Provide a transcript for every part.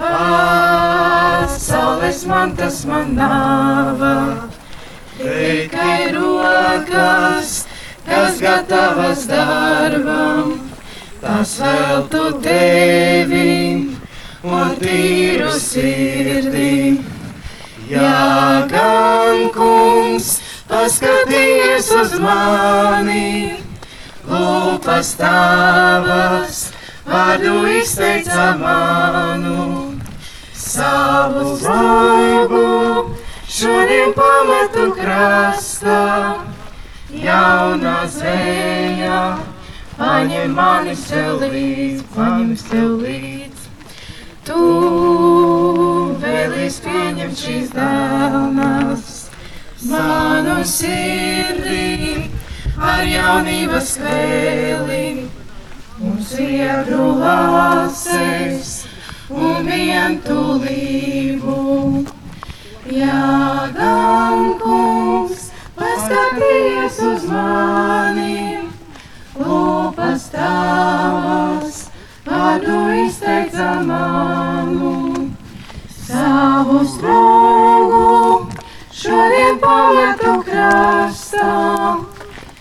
Pasaules man tas man nava, tikai rokas, kas gatavas darbam, tas vēl tu tevi un tīru sirdī. Jā, gan kungs, paskaties uz mani, lūpas tavas, vārdu izteica manu, savu draugu, šodien pametu krastā, jaunā zvejā, paņem mani sev līdz, paņem sev līdz. Tu vēlies pieņemt šīs dāvanas, manu sirdī ar jaunības kvēli, un siedru ases un vientulību. Jā, gan kungs, paskaties uz mani, lūpas tavas, vārdu izteica manu, savu strogu, šodien pametu krastā,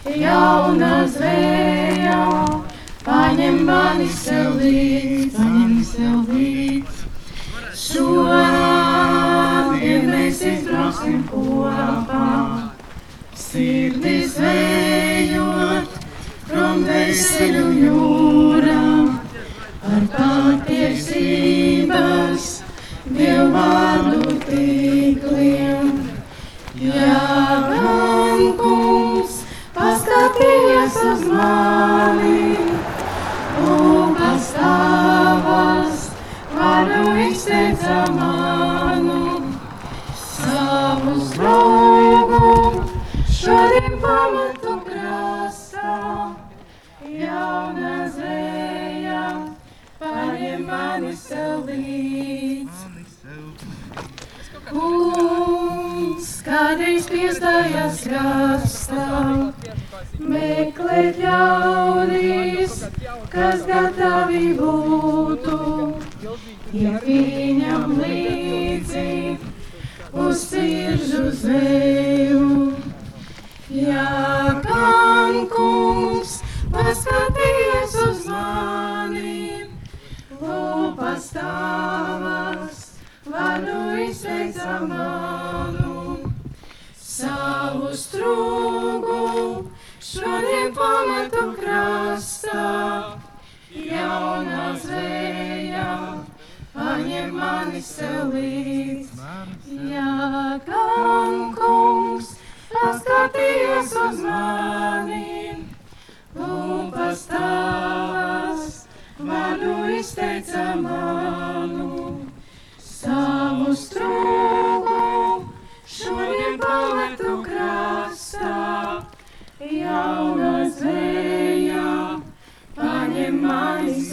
jauna zvēja, paņem mani sev izbrauksim kopā, sirdis vējot, prom veseļu jūrā, ar patiesības dievu vārdu tīkliem. Jā, gan kungs, paskaties uz mani, lūgas tavas, vārdu izteica šodien pamatu krastā, jauna zveja, paņem mani sev līdz. Kungs, kādreiz piestājās krastā, meklēt ļaudīs, kas gatavi būtu, iet viņam līdzi uz siržu zveju. Manu, savu strūgu, šodien pametu krastā, jaunā zveja, paņem mani sev līdz. Jā, gan kungs, paskaties uz mani. mais.